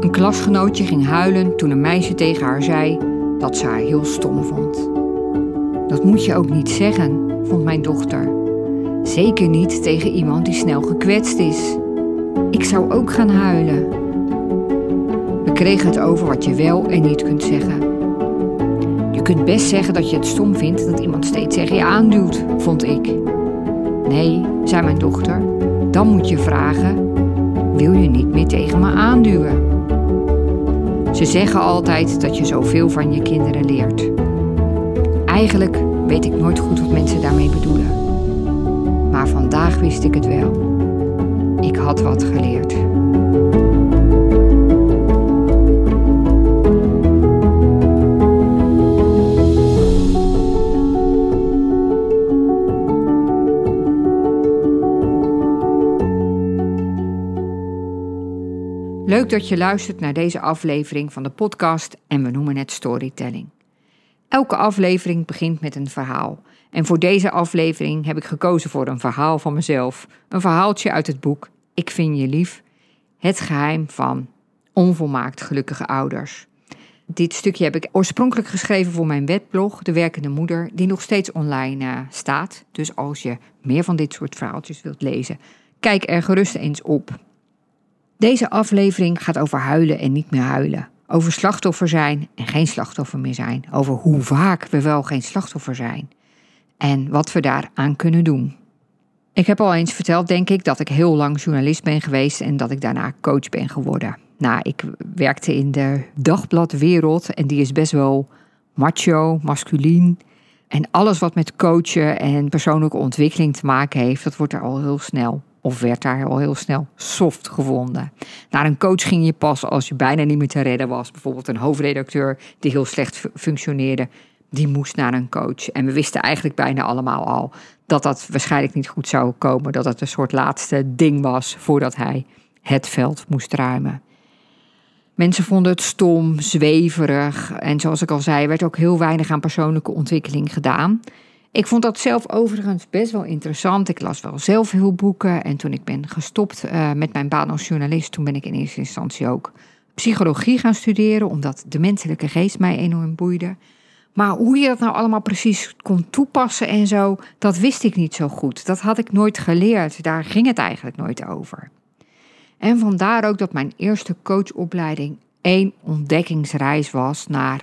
Een klasgenootje ging huilen toen een meisje tegen haar zei dat ze haar heel stom vond. Dat moet je ook niet zeggen, vond mijn dochter. Zeker niet tegen iemand die snel gekwetst is. Ik zou ook gaan huilen. We kregen het over wat je wel en niet kunt zeggen. Je kunt best zeggen dat je het stom vindt dat iemand steeds tegen je aanduwt, vond ik. Nee, zei mijn dochter, dan moet je vragen: wil je niet meer tegen me aanduwen? Ze zeggen altijd dat je zoveel van je kinderen leert. Eigenlijk weet ik nooit goed wat mensen daarmee bedoelen. Maar vandaag wist ik het wel. Ik had wat geleerd. Leuk dat je luistert naar deze aflevering van de podcast en we noemen het storytelling. Elke aflevering begint met een verhaal. En voor deze aflevering heb ik gekozen voor een verhaal van mezelf. Een verhaaltje uit het boek Ik vind je lief. Het geheim van onvolmaakt gelukkige ouders. Dit stukje heb ik oorspronkelijk geschreven voor mijn webblog, De Werkende Moeder, die nog steeds online uh, staat. Dus als je meer van dit soort verhaaltjes wilt lezen, kijk er gerust eens op. Deze aflevering gaat over huilen en niet meer huilen. Over slachtoffer zijn en geen slachtoffer meer zijn. Over hoe vaak we wel geen slachtoffer zijn. En wat we daaraan kunnen doen. Ik heb al eens verteld, denk ik, dat ik heel lang journalist ben geweest en dat ik daarna coach ben geworden. Nou, ik werkte in de dagbladwereld en die is best wel macho, masculien. En alles wat met coachen en persoonlijke ontwikkeling te maken heeft, dat wordt er al heel snel of werd daar al heel snel soft gevonden. Naar een coach ging je pas als je bijna niet meer te redden was. Bijvoorbeeld een hoofdredacteur die heel slecht functioneerde, die moest naar een coach. En we wisten eigenlijk bijna allemaal al dat dat waarschijnlijk niet goed zou komen. Dat het een soort laatste ding was voordat hij het veld moest ruimen. Mensen vonden het stom, zweverig en zoals ik al zei, werd ook heel weinig aan persoonlijke ontwikkeling gedaan. Ik vond dat zelf overigens best wel interessant. Ik las wel zelf heel boeken. En toen ik ben gestopt uh, met mijn baan als journalist, toen ben ik in eerste instantie ook psychologie gaan studeren, omdat de menselijke geest mij enorm boeide. Maar hoe je dat nou allemaal precies kon toepassen en zo, dat wist ik niet zo goed. Dat had ik nooit geleerd. Daar ging het eigenlijk nooit over. En vandaar ook dat mijn eerste coachopleiding één ontdekkingsreis was naar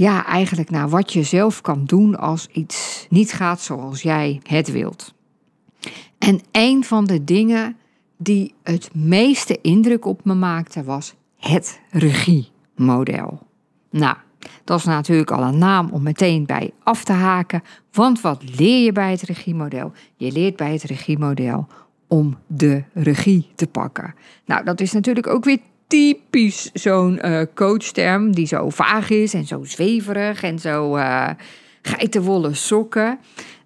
ja, eigenlijk naar wat je zelf kan doen als iets niet gaat zoals jij het wilt. En een van de dingen die het meeste indruk op me maakte was het regiemodel. Nou, dat is natuurlijk al een naam om meteen bij af te haken, want wat leer je bij het regiemodel? Je leert bij het regiemodel om de regie te pakken. Nou, dat is natuurlijk ook weer typisch zo'n uh, coachterm die zo vaag is en zo zweverig en zo uh, geitenwolle sokken.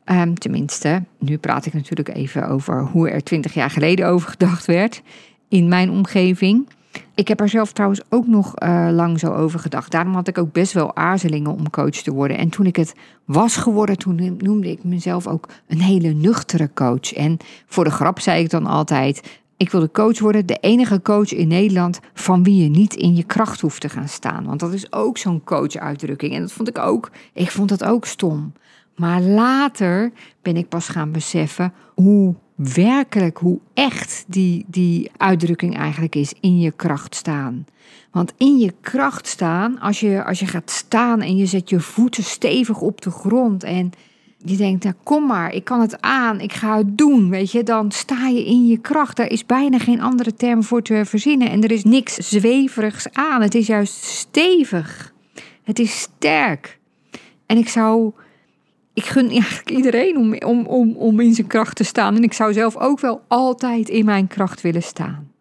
Um, tenminste, nu praat ik natuurlijk even over hoe er twintig jaar geleden over gedacht werd in mijn omgeving. Ik heb er zelf trouwens ook nog uh, lang zo over gedacht. Daarom had ik ook best wel aarzelingen om coach te worden. En toen ik het was geworden, toen noemde ik mezelf ook een hele nuchtere coach. En voor de grap zei ik dan altijd: ik wilde coach worden, de enige coach in Nederland van wie je niet in je kracht hoeft te gaan staan. Want dat is ook zo'n coach-uitdrukking. En dat vond ik ook, ik vond dat ook stom. Maar later ben ik pas gaan beseffen hoe werkelijk, hoe echt die, die uitdrukking eigenlijk is, in je kracht staan. Want in je kracht staan, als je, als je gaat staan en je zet je voeten stevig op de grond en je denkt, nou kom maar, ik kan het aan, ik ga het doen, weet je, dan sta je in je kracht. Daar is bijna geen andere term voor te verzinnen en er is niks zweverigs aan. Het is juist stevig. Het is sterk. En ik zou, ik gun eigenlijk iedereen om, om, om, om in zijn kracht te staan. En ik zou zelf ook wel altijd in mijn kracht willen staan.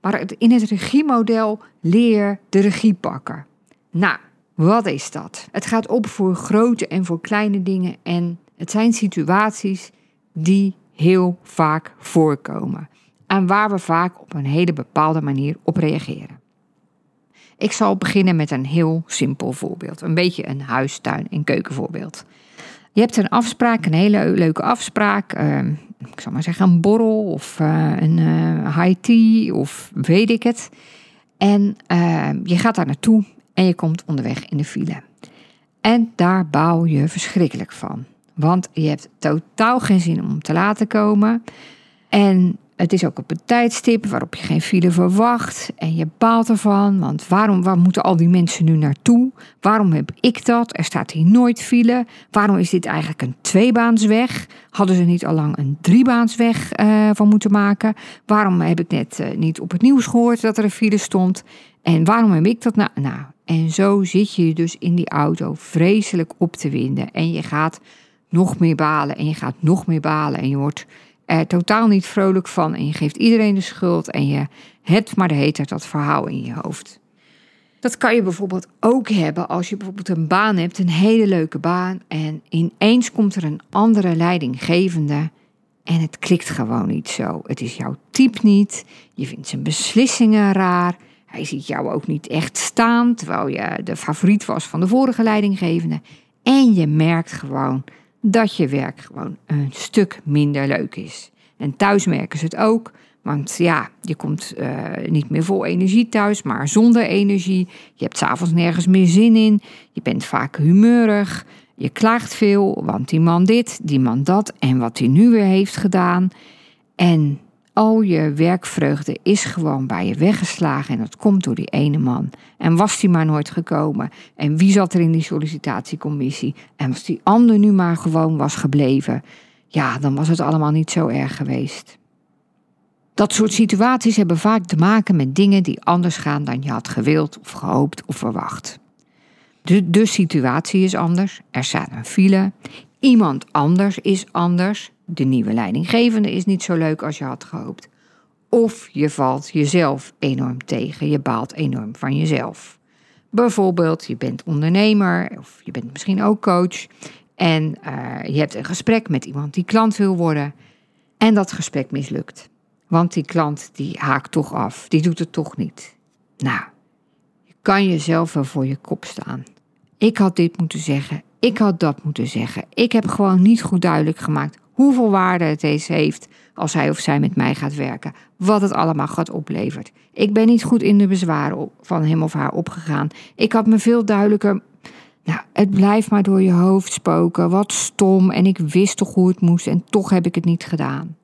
Maar in het regiemodel leer de regie pakken. Nou, wat is dat? Het gaat op voor grote en voor kleine dingen en het zijn situaties die heel vaak voorkomen en waar we vaak op een hele bepaalde manier op reageren. Ik zal beginnen met een heel simpel voorbeeld, een beetje een huistuin- en keukenvoorbeeld. Je hebt een afspraak, een hele leuke afspraak, uh, ik zal maar zeggen een borrel of uh, een uh, high tea of weet ik het. En uh, je gaat daar naartoe en je komt onderweg in de file. En daar baal je verschrikkelijk van. Want je hebt totaal geen zin om te laten komen. En het is ook op een tijdstip waarop je geen file verwacht. En je baalt ervan. Want waarom waar moeten al die mensen nu naartoe? Waarom heb ik dat? Er staat hier nooit file. Waarom is dit eigenlijk een tweebaansweg? Hadden ze niet al lang een driebaansweg uh, van moeten maken? Waarom heb ik net uh, niet op het nieuws gehoord dat er een file stond? En waarom heb ik dat nou? Nou, en zo zit je dus in die auto vreselijk op te winden. En je gaat nog meer balen en je gaat nog meer balen. En je wordt er totaal niet vrolijk van. En je geeft iedereen de schuld. En je hebt maar de heet dat verhaal in je hoofd. Dat kan je bijvoorbeeld ook hebben als je bijvoorbeeld een baan hebt, een hele leuke baan. En ineens komt er een andere leidinggevende. En het klikt gewoon niet zo. Het is jouw type niet. Je vindt zijn beslissingen raar. Hij ziet jou ook niet echt staan, terwijl je de favoriet was van de vorige leidinggevende. En je merkt gewoon dat je werk gewoon een stuk minder leuk is. En thuis merken ze het ook, want ja, je komt uh, niet meer vol energie thuis, maar zonder energie. Je hebt s'avonds nergens meer zin in. Je bent vaak humeurig. Je klaagt veel, want die man dit, die man dat en wat hij nu weer heeft gedaan. En al je werkvreugde is gewoon bij je weggeslagen en dat komt door die ene man. En was die maar nooit gekomen? En wie zat er in die sollicitatiecommissie? En als die ander nu maar gewoon was gebleven, ja, dan was het allemaal niet zo erg geweest. Dat soort situaties hebben vaak te maken met dingen die anders gaan dan je had gewild of gehoopt of verwacht. De, de situatie is anders, er staat een file, iemand anders is anders, de nieuwe leidinggevende is niet zo leuk als je had gehoopt. Of je valt jezelf enorm tegen, je baalt enorm van jezelf. Bijvoorbeeld, je bent ondernemer of je bent misschien ook coach en uh, je hebt een gesprek met iemand die klant wil worden en dat gesprek mislukt. Want die klant die haakt toch af, die doet het toch niet. Nou, je kan jezelf wel voor je kop staan. Ik had dit moeten zeggen, ik had dat moeten zeggen. Ik heb gewoon niet goed duidelijk gemaakt hoeveel waarde het deze heeft als hij of zij met mij gaat werken, wat het allemaal gaat opleveren. Ik ben niet goed in de bezwaren van hem of haar opgegaan. Ik had me veel duidelijker. Nou, het blijft maar door je hoofd spoken. Wat stom. En ik wist toch hoe het moest en toch heb ik het niet gedaan.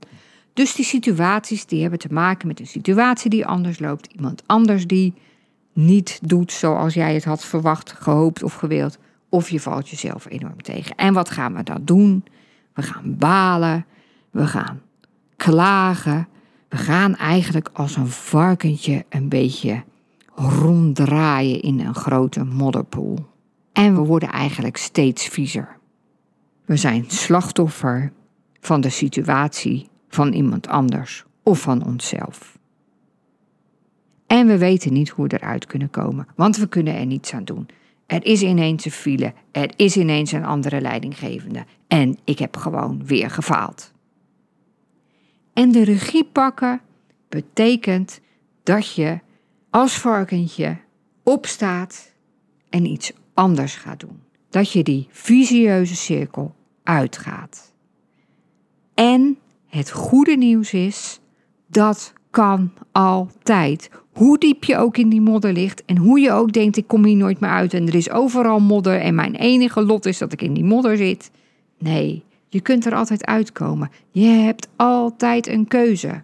Dus die situaties die hebben te maken met een situatie die anders loopt. Iemand anders die niet doet zoals jij het had verwacht, gehoopt of gewild. Of je valt jezelf enorm tegen. En wat gaan we dan doen? We gaan balen. We gaan klagen. We gaan eigenlijk als een varkentje een beetje ronddraaien in een grote modderpoel. En we worden eigenlijk steeds viezer. We zijn slachtoffer van de situatie van iemand anders of van onszelf. En we weten niet hoe we eruit kunnen komen, want we kunnen er niets aan doen. Er is ineens een file, er is ineens een andere leidinggevende en ik heb gewoon weer gefaald. En de regie pakken betekent dat je als varkentje opstaat en iets anders gaat doen. Dat je die visieuze cirkel uitgaat. En het goede nieuws is, dat kan altijd. Hoe diep je ook in die modder ligt en hoe je ook denkt, ik kom hier nooit meer uit en er is overal modder en mijn enige lot is dat ik in die modder zit. Nee, je kunt er altijd uitkomen. Je hebt altijd een keuze.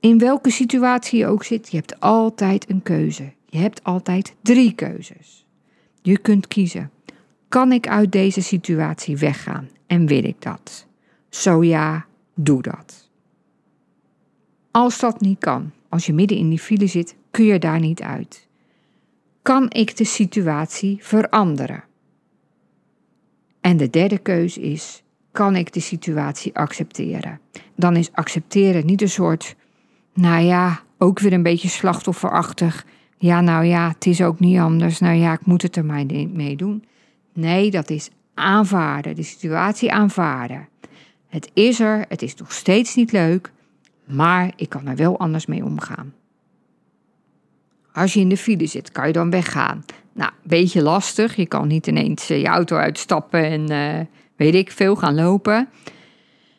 In welke situatie je ook zit, je hebt altijd een keuze. Je hebt altijd drie keuzes. Je kunt kiezen. Kan ik uit deze situatie weggaan en wil ik dat? Zo ja, doe dat. Als dat niet kan, als je midden in die file zit, kun je daar niet uit. Kan ik de situatie veranderen? En de derde keus is: kan ik de situatie accepteren? Dan is accepteren niet een soort, nou ja, ook weer een beetje slachtofferachtig. Ja, nou ja, het is ook niet anders. Nou ja, ik moet het er maar mee doen. Nee, dat is aanvaarden, de situatie aanvaarden. Het is er, het is nog steeds niet leuk, maar ik kan er wel anders mee omgaan. Als je in de file zit, kan je dan weggaan. Nou, een beetje lastig. Je kan niet ineens eh, je auto uitstappen en uh, weet ik veel gaan lopen.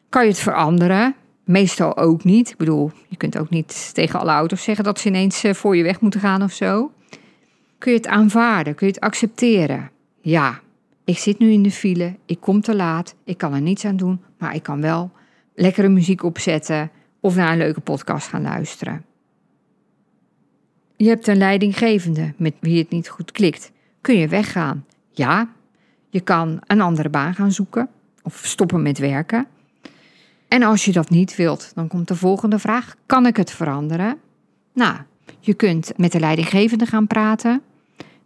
Kan je het veranderen? Meestal ook niet. Ik bedoel, je kunt ook niet tegen alle auto's zeggen dat ze ineens eh, voor je weg moeten gaan of zo. Kun je het aanvaarden? Kun je het accepteren? Ja, ik zit nu in de file, ik kom te laat, ik kan er niets aan doen, maar ik kan wel lekkere muziek opzetten of naar een leuke podcast gaan luisteren. Je hebt een leidinggevende met wie het niet goed klikt. Kun je weggaan? Ja. Je kan een andere baan gaan zoeken of stoppen met werken. En als je dat niet wilt, dan komt de volgende vraag: kan ik het veranderen? Nou, je kunt met de leidinggevende gaan praten.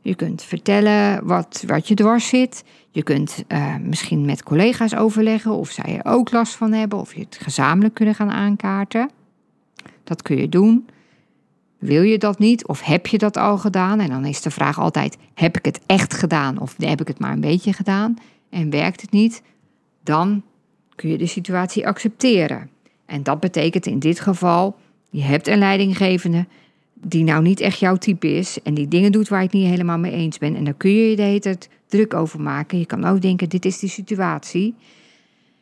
Je kunt vertellen wat, wat je dwars zit. Je kunt uh, misschien met collega's overleggen of zij er ook last van hebben, of je het gezamenlijk kunnen gaan aankaarten. Dat kun je doen. Wil je dat niet of heb je dat al gedaan? En dan is de vraag altijd: heb ik het echt gedaan of heb ik het maar een beetje gedaan? En werkt het niet? Dan kun je de situatie accepteren. En dat betekent in dit geval: je hebt een leidinggevende die nou niet echt jouw type is en die dingen doet waar je het niet helemaal mee eens bent. En dan kun je je de hele tijd druk over maken. Je kan ook denken: dit is die situatie.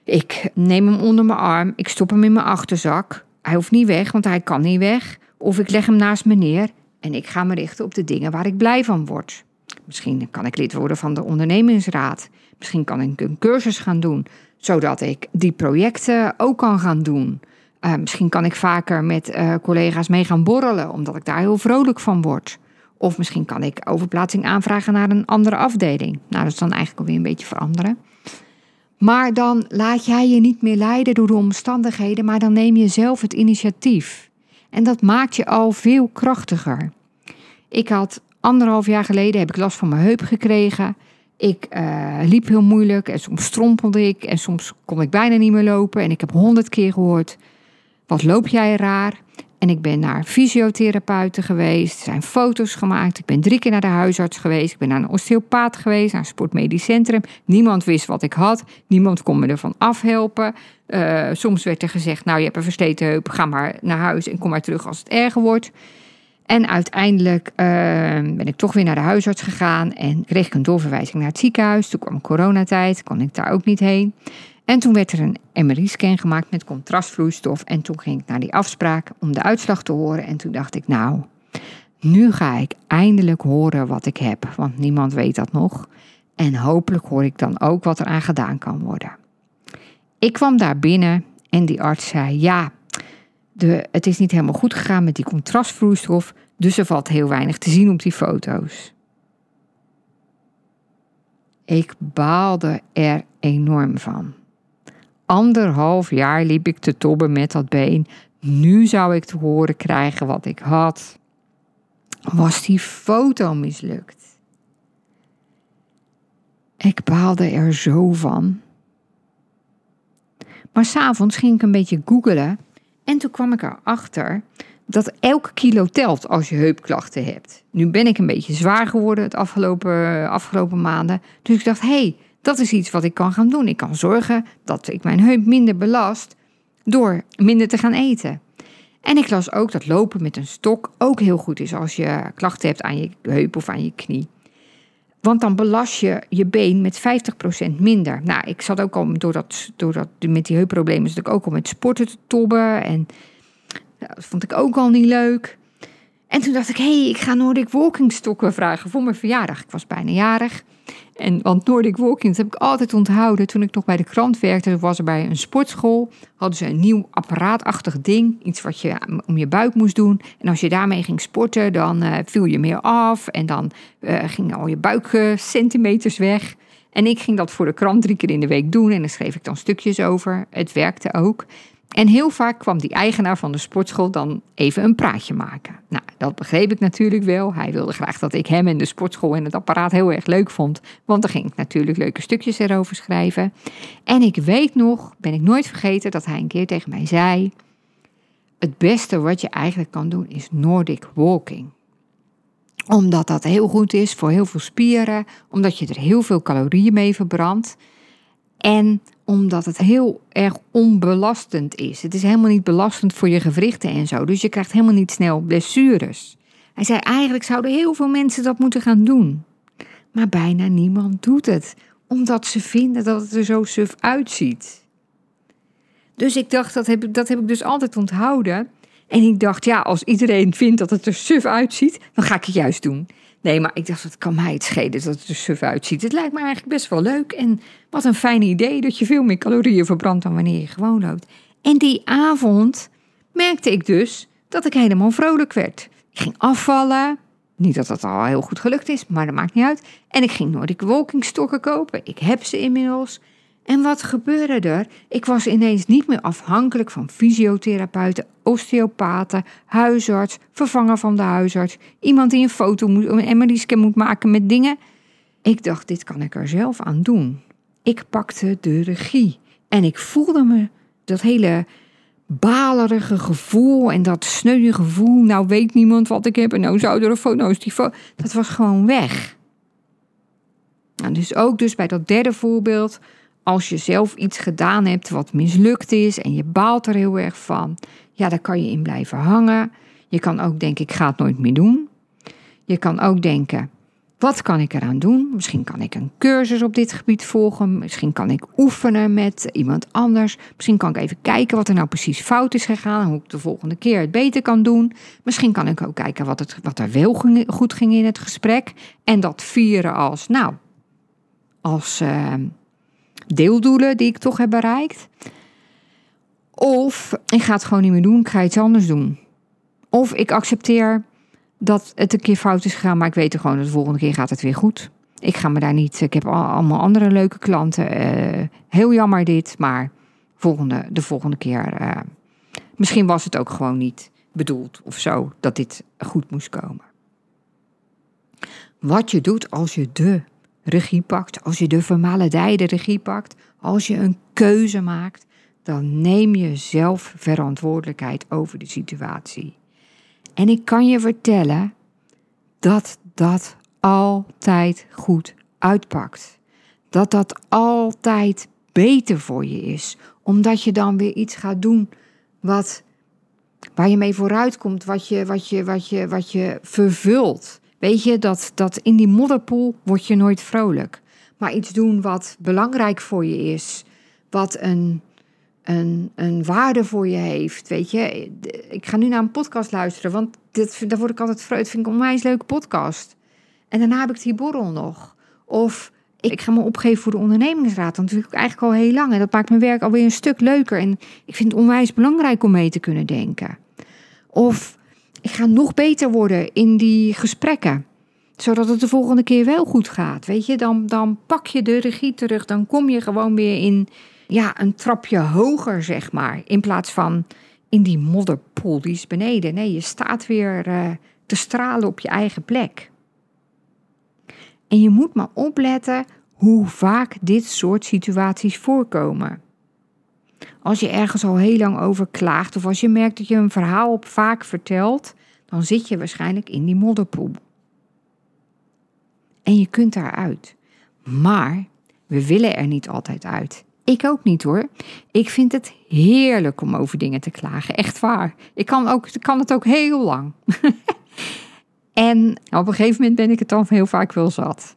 Ik neem hem onder mijn arm, ik stop hem in mijn achterzak. Hij hoeft niet weg, want hij kan niet weg. Of ik leg hem naast me neer en ik ga me richten op de dingen waar ik blij van word. Misschien kan ik lid worden van de ondernemingsraad. Misschien kan ik een cursus gaan doen, zodat ik die projecten ook kan gaan doen. Uh, misschien kan ik vaker met uh, collega's mee gaan borrelen, omdat ik daar heel vrolijk van word. Of misschien kan ik overplaatsing aanvragen naar een andere afdeling. Nou, dat is dan eigenlijk alweer een beetje veranderen. Maar dan laat jij je niet meer leiden door de omstandigheden, maar dan neem je zelf het initiatief. En dat maakt je al veel krachtiger. Ik had anderhalf jaar geleden heb ik last van mijn heup gekregen. Ik uh, liep heel moeilijk en soms strompelde ik en soms kon ik bijna niet meer lopen. En ik heb honderd keer gehoord: Wat loop jij raar? En ik ben naar fysiotherapeuten geweest, er zijn foto's gemaakt. Ik ben drie keer naar de huisarts geweest. Ik ben naar een osteopaat geweest, naar een sportmedisch centrum. Niemand wist wat ik had. Niemand kon me ervan afhelpen. Uh, soms werd er gezegd, nou je hebt een versleten heup, ga maar naar huis en kom maar terug als het erger wordt. En uiteindelijk uh, ben ik toch weer naar de huisarts gegaan en kreeg ik een doorverwijzing naar het ziekenhuis. Toen kwam coronatijd, kon ik daar ook niet heen. En toen werd er een MRI-scan gemaakt met contrastvloeistof. En toen ging ik naar die afspraak om de uitslag te horen. En toen dacht ik, nou, nu ga ik eindelijk horen wat ik heb. Want niemand weet dat nog. En hopelijk hoor ik dan ook wat er aan gedaan kan worden. Ik kwam daar binnen en die arts zei: Ja, de, het is niet helemaal goed gegaan met die contrastvloeistof. Dus er valt heel weinig te zien op die foto's. Ik baalde er enorm van. Anderhalf jaar liep ik te tobben met dat been. Nu zou ik te horen krijgen wat ik had. Was die foto mislukt? Ik baalde er zo van. Maar s'avonds ging ik een beetje googelen en toen kwam ik erachter dat elke kilo telt als je heupklachten hebt. Nu ben ik een beetje zwaar geworden het afgelopen, afgelopen maanden. Dus ik dacht, hé, hey, dat is iets wat ik kan gaan doen. Ik kan zorgen dat ik mijn heup minder belast door minder te gaan eten. En ik las ook dat lopen met een stok ook heel goed is als je klachten hebt aan je heup of aan je knie. Want dan belast je je been met 50% minder. Nou, ik zat ook al door dat, door dat, met die heupproblemen, zat ik ook al met sporten te tobben. En dat vond ik ook al niet leuk. En toen dacht ik, hé, hey, ik ga Nordic Walking stokken vragen voor mijn verjaardag. Ik was bijna jarig. En, want Nordic Walking, dat heb ik altijd onthouden. Toen ik nog bij de krant werkte, was er bij een sportschool. Hadden ze een nieuw apparaatachtig ding. Iets wat je om je buik moest doen. En als je daarmee ging sporten, dan uh, viel je meer af. En dan uh, gingen al je buikcentimeters weg. En ik ging dat voor de krant drie keer in de week doen. En daar schreef ik dan stukjes over. Het werkte ook. En heel vaak kwam die eigenaar van de sportschool dan even een praatje maken. Nou, dat begreep ik natuurlijk wel. Hij wilde graag dat ik hem en de sportschool en het apparaat heel erg leuk vond. Want dan ging ik natuurlijk leuke stukjes erover schrijven. En ik weet nog, ben ik nooit vergeten, dat hij een keer tegen mij zei: Het beste wat je eigenlijk kan doen is Nordic walking omdat dat heel goed is voor heel veel spieren, omdat je er heel veel calorieën mee verbrandt. En omdat het heel erg onbelastend is. Het is helemaal niet belastend voor je gewrichten en zo. Dus je krijgt helemaal niet snel blessures. Hij zei eigenlijk zouden heel veel mensen dat moeten gaan doen. Maar bijna niemand doet het, omdat ze vinden dat het er zo suf uitziet. Dus ik dacht, dat heb, dat heb ik dus altijd onthouden. En ik dacht, ja, als iedereen vindt dat het er suf uitziet, dan ga ik het juist doen. Nee, maar ik dacht, het kan mij het schelen dat het er suf uitziet. Het lijkt me eigenlijk best wel leuk. En wat een fijn idee dat je veel meer calorieën verbrandt dan wanneer je gewoon loopt. En die avond merkte ik dus dat ik helemaal vrolijk werd. Ik ging afvallen. Niet dat dat al heel goed gelukt is, maar dat maakt niet uit. En ik ging Nordic walking stokken kopen. Ik heb ze inmiddels. En wat gebeurde er? Ik was ineens niet meer afhankelijk van fysiotherapeuten, osteopaten, huisarts, vervanger van de huisarts, iemand die een foto moet, een MRI-scan moet maken met dingen. Ik dacht, dit kan ik er zelf aan doen. Ik pakte de regie en ik voelde me dat hele balerige gevoel en dat sneuwe gevoel. Nou weet niemand wat ik heb en nou zou er een foto, nou die foto. Dat was gewoon weg. Nou, dus ook dus bij dat derde voorbeeld, als je zelf iets gedaan hebt wat mislukt is en je baalt er heel erg van, ja, daar kan je in blijven hangen. Je kan ook denken, ik ga het nooit meer doen. Je kan ook denken, wat kan ik eraan doen? Misschien kan ik een cursus op dit gebied volgen. Misschien kan ik oefenen met iemand anders. Misschien kan ik even kijken wat er nou precies fout is gegaan. Hoe ik de volgende keer het beter kan doen. Misschien kan ik ook kijken wat, het, wat er wel ging- goed ging in het gesprek. En dat vieren als, nou, als eh, deeldoelen die ik toch heb bereikt. Of ik ga het gewoon niet meer doen. Ik ga iets anders doen. Of ik accepteer dat het een keer fout is gegaan, maar ik weet gewoon dat de volgende keer gaat het weer goed. Ik ga me daar niet. Ik heb al- allemaal andere leuke klanten. eh, heel jammer dit, maar volgende, de volgende keer. eh, misschien was het ook gewoon niet bedoeld of zo dat dit goed moest komen. Wat je doet als je de regie pakt, als je de vermaledijde regie pakt, als je een keuze maakt, dan neem je zelf verantwoordelijkheid over de situatie. En ik kan je vertellen dat dat altijd goed uitpakt. Dat dat altijd beter voor je is. Omdat je dan weer iets gaat doen wat, waar je mee vooruit komt, wat je, wat je, wat je, wat je vervult. Weet je, dat, dat in die modderpoel word je nooit vrolijk. Maar iets doen wat belangrijk voor je is, wat een, een, een waarde voor je heeft. Weet je, ik ga nu naar een podcast luisteren, want dit, daar word ik altijd vreugd. vind ik een onwijs leuke podcast. En daarna heb ik die borrel nog. Of ik, ga me opgeven voor de ondernemingsraad. Dat doe ik eigenlijk al heel lang. En dat maakt mijn werk alweer een stuk leuker. En ik vind het onwijs belangrijk om mee te kunnen denken. Of ik ga nog beter worden in die gesprekken. Zodat het de volgende keer wel goed gaat. Weet je, dan, dan pak je de regie terug. Dan kom je gewoon weer in ja, een trapje hoger, zeg maar. In plaats van in die modderpoel, die is beneden. Nee, je staat weer eh, te stralen op je eigen plek. En je moet maar opletten hoe vaak dit soort situaties voorkomen. Als je ergens al heel lang over klaagt of als je merkt dat je een verhaal op vaak vertelt, dan zit je waarschijnlijk in die modderpoel. En je kunt daaruit. Maar we willen er niet altijd uit. Ik ook niet hoor. Ik vind het heerlijk om over dingen te klagen. Echt waar. Ik kan, ook, kan het ook heel lang. en op een gegeven moment ben ik het dan heel vaak wel zat.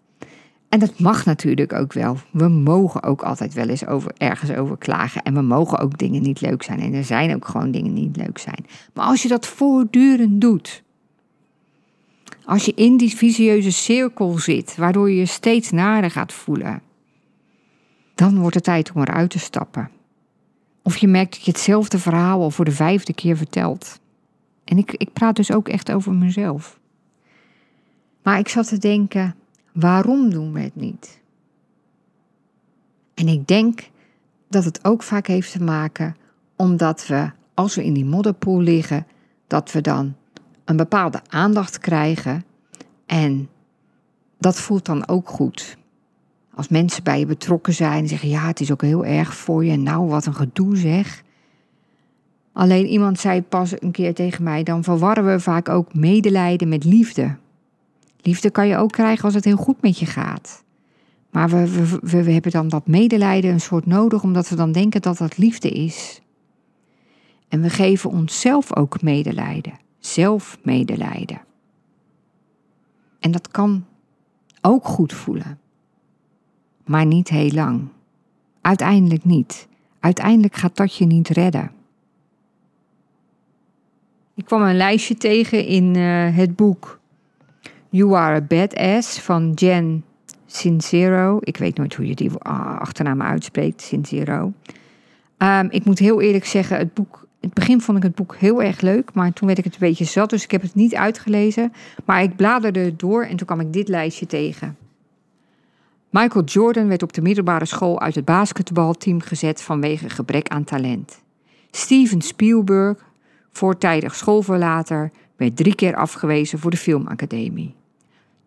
En dat mag natuurlijk ook wel. We mogen ook altijd wel eens over, ergens over klagen. En we mogen ook dingen niet leuk zijn. En er zijn ook gewoon dingen die niet leuk zijn. Maar als je dat voortdurend doet. Als je in die visieuze cirkel zit, waardoor je je steeds nader gaat voelen. Dan wordt het tijd om eruit te stappen. Of je merkt dat je hetzelfde verhaal al voor de vijfde keer vertelt. En ik, ik praat dus ook echt over mezelf. Maar ik zat te denken, waarom doen we het niet? En ik denk dat het ook vaak heeft te maken omdat we, als we in die modderpoel liggen, dat we dan een bepaalde aandacht krijgen. En dat voelt dan ook goed. Als mensen bij je betrokken zijn en zeggen: Ja, het is ook heel erg voor je. Nou, wat een gedoe zeg. Alleen iemand zei pas een keer tegen mij: Dan verwarren we vaak ook medelijden met liefde. Liefde kan je ook krijgen als het heel goed met je gaat. Maar we, we, we, hebben dan dat medelijden een soort nodig, omdat we dan denken dat dat liefde is. En we geven onszelf ook medelijden, zelfmedelijden. En dat kan ook goed voelen, maar niet heel lang. Uiteindelijk niet. uiteindelijk gaat dat je niet redden. Ik kwam een lijstje tegen in uh, het boek You Are a Badass van Jen Sincero. Ik weet nooit hoe je die achternaam uitspreekt, Sincero. Um, ik moet heel eerlijk zeggen, het boek in het begin vond ik het boek heel erg leuk, maar toen werd ik het een beetje zat, dus ik heb het niet uitgelezen. Maar ik bladerde door en toen kwam ik dit lijstje tegen. Michael Jordan werd op de middelbare school uit het basketbalteam gezet vanwege gebrek aan talent. Steven Spielberg, voortijdig schoolverlater, werd drie keer afgewezen voor de filmacademie.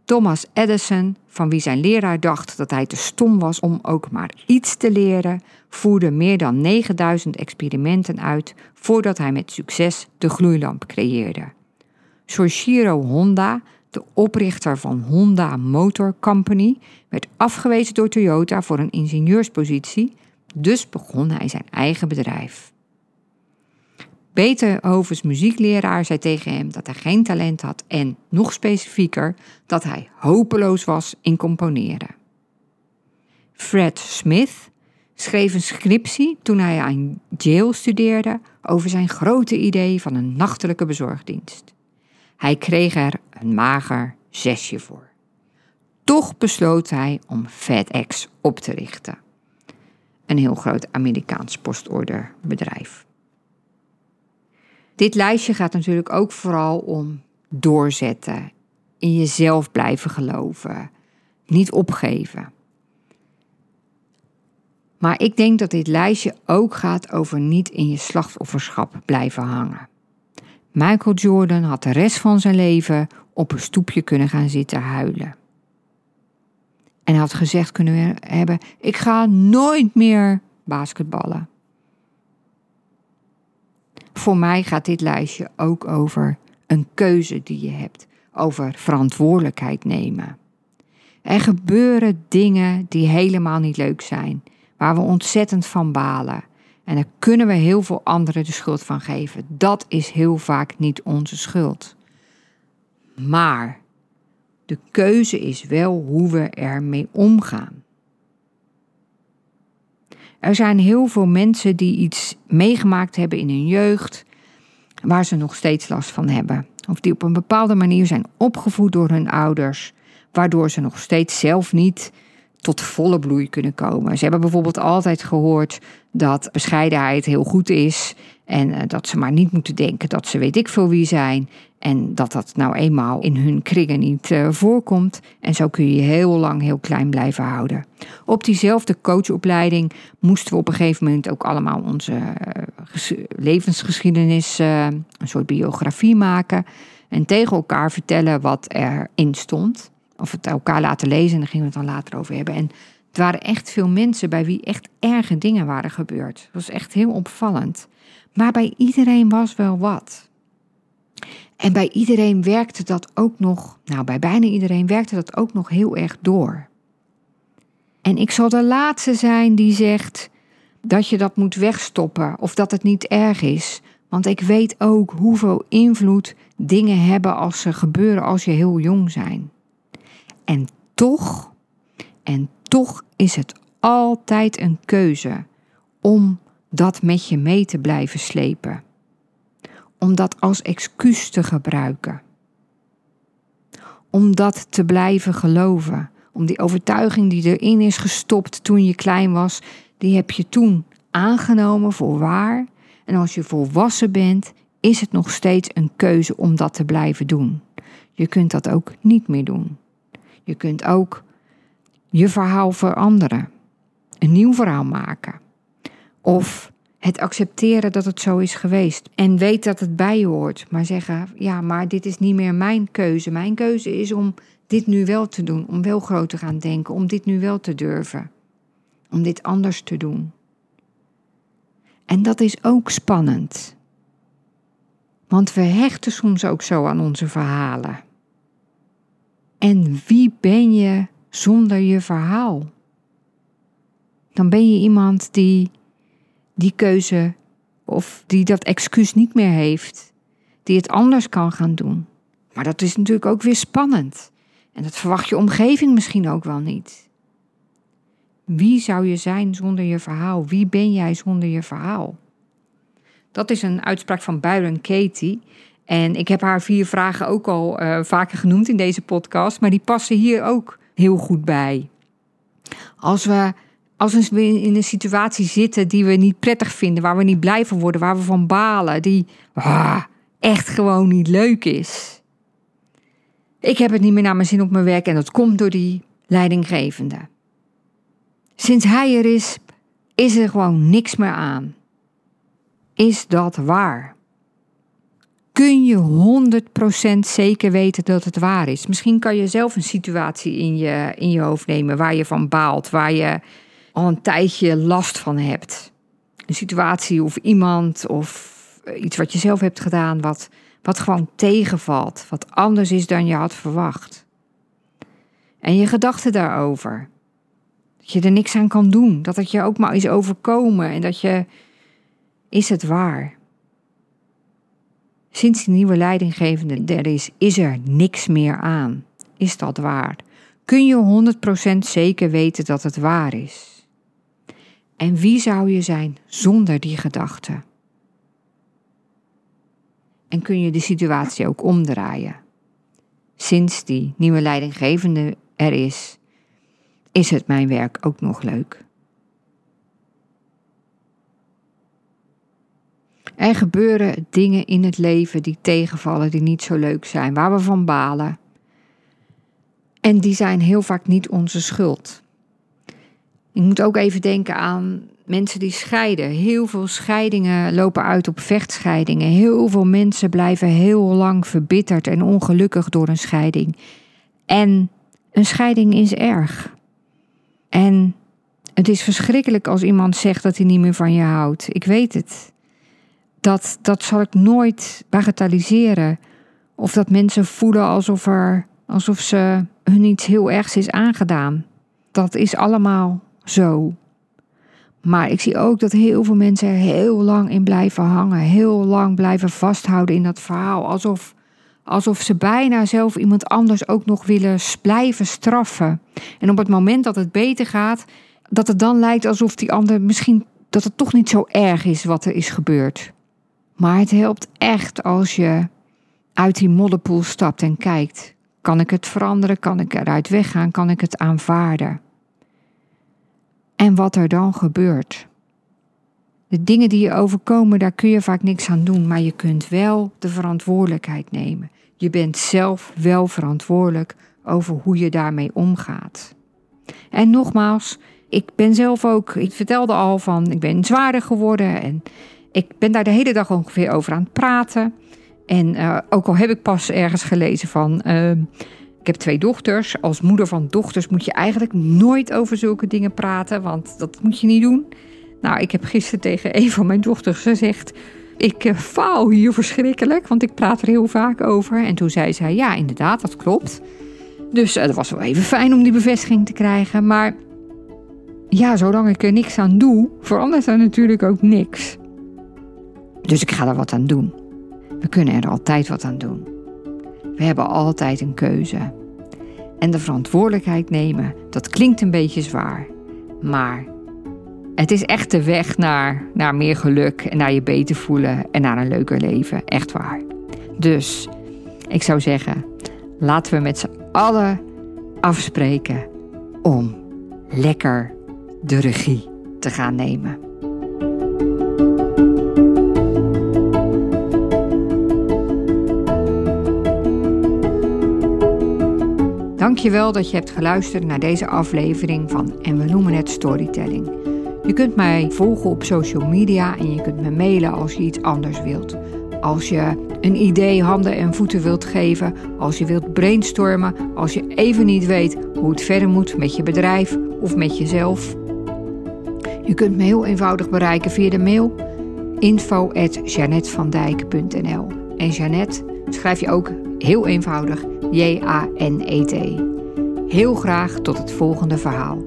Thomas Edison, van wie zijn leraar dacht dat hij te stom was om ook maar iets te leren, voerde meer dan 9000 experimenten uit voordat hij met succes de gloeilamp creëerde. Soichiro Honda, de oprichter van Honda Motor Company, werd afgewezen door Toyota voor een ingenieurspositie, dus begon hij zijn eigen bedrijf. Beethovens muziekleraar zei tegen hem dat hij geen talent had en, nog specifieker, dat hij hopeloos was in componeren. Fred Smith schreef een scriptie toen hij aan Yale studeerde over zijn grote idee van een nachtelijke bezorgdienst. Hij kreeg er een mager zesje voor. Toch besloot hij om FedEx op te richten. Een heel groot Amerikaans postorderbedrijf. Dit lijstje gaat natuurlijk ook vooral om doorzetten, in jezelf blijven geloven, niet opgeven. Maar ik denk dat dit lijstje ook gaat over niet in je slachtofferschap blijven hangen. Michael Jordan had de rest van zijn leven op een stoepje kunnen gaan zitten huilen. En had gezegd kunnen hebben: Ik ga nooit meer basketballen. Voor mij gaat dit lijstje ook over een keuze die je hebt, over verantwoordelijkheid nemen. Er gebeuren dingen die helemaal niet leuk zijn, waar we ontzettend van balen. En daar kunnen we heel veel anderen de schuld van geven. Dat is heel vaak niet onze schuld. Maar de keuze is wel hoe we ermee omgaan. Er zijn heel veel mensen die iets meegemaakt hebben in hun jeugd, waar ze nog steeds last van hebben. Of die op een bepaalde manier zijn opgevoed door hun ouders, waardoor ze nog steeds zelf niet tot volle bloei kunnen komen. Ze hebben bijvoorbeeld altijd gehoord dat bescheidenheid heel goed is en eh, dat ze maar niet moeten denken dat ze weet ik veel wie zijn en dat dat nou eenmaal in hun kringen niet uh, voorkomt. En zo kun je heel lang heel klein blijven houden. Op diezelfde coachopleiding moesten we op een gegeven moment ook allemaal onze uh, levensgeschiedenis, een soort biografie maken. En tegen elkaar vertellen wat erin stond. Of het elkaar laten lezen en daar gingen we het dan later over hebben. En het waren echt veel mensen bij wie echt erge dingen waren gebeurd. Het was echt heel opvallend. Maar bij iedereen was wel wat. En bij iedereen werkte dat ook nog, nou bij bijna iedereen werkte dat ook nog heel erg door. En ik zal de laatste zijn die zegt dat je dat moet wegstoppen of dat het niet erg is. Want ik weet ook hoeveel invloed dingen hebben als ze gebeuren als je heel jong zijn. En toch, en toch is het altijd een keuze om dat met je mee te blijven slepen. Om dat als excuus te gebruiken. Om dat te blijven geloven. Om die overtuiging die erin is gestopt toen je klein was, die heb je toen aangenomen voor waar. En als je volwassen bent, is het nog steeds een keuze om dat te blijven doen. Je kunt dat ook niet meer doen. Je kunt ook je verhaal veranderen, een nieuw verhaal maken. Of het accepteren dat het zo is geweest. En weet dat het bij je hoort. Maar zeggen, ja, maar dit is niet meer mijn keuze. Mijn keuze is om dit nu wel te doen. Om wel groot te gaan denken. Om dit nu wel te durven. Om dit anders te doen. En dat is ook spannend. Want we hechten soms ook zo aan onze verhalen. En wie ben je zonder je verhaal? Dan ben je iemand die die keuze of die dat excuus niet meer heeft, die het anders kan gaan doen. Maar dat is natuurlijk ook weer spannend. En dat verwacht je omgeving misschien ook wel niet. Wie zou je zijn zonder je verhaal? Wie ben jij zonder je verhaal? Dat is een uitspraak van Byron Katie. En ik heb haar vier vragen ook al uh, vaker genoemd in deze podcast, maar die passen hier ook heel goed bij. Als we, als we in een situatie zitten die we niet prettig vinden, waar we niet blij van worden, waar we van balen, die ah, echt gewoon niet leuk is. Ik heb het niet meer naar mijn zin op mijn werk en dat komt door die leidinggevende. Sinds hij er is, is er gewoon niks meer aan. Is dat waar? Kun je 100% zeker weten dat het waar is? Misschien kan je zelf een situatie in je, in je hoofd nemen waar je van baalt, waar je al een tijdje last van hebt. Een situatie of iemand of iets wat je zelf hebt gedaan, wat, wat gewoon tegenvalt, wat anders is dan je had verwacht. En je gedachten daarover. Dat je er niks aan kan doen, dat het je ook maar is overkomen en dat je. Is het waar? Sinds die nieuwe leidinggevende er is, is er niks meer aan. Is dat waar? Kun je 100% zeker weten dat het waar is? En wie zou je zijn zonder die gedachte? En kun je de situatie ook omdraaien? Sinds die nieuwe leidinggevende er is, is het mijn werk ook nog leuk. Er gebeuren dingen in het leven die tegenvallen, die niet zo leuk zijn, waar we van balen. En die zijn heel vaak niet onze schuld. Ik moet ook even denken aan mensen die scheiden. Heel veel scheidingen lopen uit op vechtscheidingen. Heel veel mensen blijven heel lang verbitterd en ongelukkig door een scheiding. En een scheiding is erg. En het is verschrikkelijk als iemand zegt dat hij niet meer van je houdt. Ik weet het. Dat, dat zal ik nooit bagatelliseren. Of dat mensen voelen alsof, er, alsof ze hun iets heel ergs is aangedaan. Dat is allemaal zo. Maar ik zie ook dat heel veel mensen er heel lang in blijven hangen. Heel lang blijven vasthouden in dat verhaal. Alsof, alsof ze bijna zelf iemand anders ook nog willen blijven straffen. En op het moment dat het beter gaat, dat het dan lijkt alsof die ander misschien dat het toch niet zo erg is wat er is gebeurd. Maar het helpt echt als je uit die modderpoel stapt en kijkt: kan ik het veranderen? Kan ik eruit weggaan? Kan ik het aanvaarden? En wat er dan gebeurt. De dingen die je overkomen, daar kun je vaak niks aan doen, maar je kunt wel de verantwoordelijkheid nemen. Je bent zelf wel verantwoordelijk over hoe je daarmee omgaat. En nogmaals, ik ben zelf ook, ik vertelde al van, ik ben zwaarder geworden en ik ben daar de hele dag ongeveer over aan het praten. En uh, ook al heb ik pas ergens gelezen van. Uh, ik heb twee dochters. Als moeder van dochters moet je eigenlijk nooit over zulke dingen praten, want dat moet je niet doen. Nou, ik heb gisteren tegen een van mijn dochters gezegd. Ik uh, faal hier verschrikkelijk, want ik praat er heel vaak over. En toen zei zij: Ja, inderdaad, dat klopt. Dus het was wel even fijn om die bevestiging te krijgen. Maar ja, zolang ik er niks aan doe, verandert er natuurlijk ook niks. Dus ik ga er wat aan doen. We kunnen er altijd wat aan doen. We hebben altijd een keuze. En de verantwoordelijkheid nemen, dat klinkt een beetje zwaar. Maar het is echt de weg naar, naar meer geluk en naar je beter voelen en naar een leuker leven. Echt waar. Dus ik zou zeggen, laten we met z'n allen afspreken om lekker de regie te gaan nemen. Dankjewel dat je hebt geluisterd naar deze aflevering van En we noemen het Storytelling. Je kunt mij volgen op social media en je kunt me mailen als je iets anders wilt. Als je een idee handen en voeten wilt geven, als je wilt brainstormen, als je even niet weet hoe het verder moet met je bedrijf of met jezelf. Je kunt me heel eenvoudig bereiken via de mail info@janetvandijk.nl. En Janet schrijf je ook heel eenvoudig J-A-N-E-T. Heel graag tot het volgende verhaal.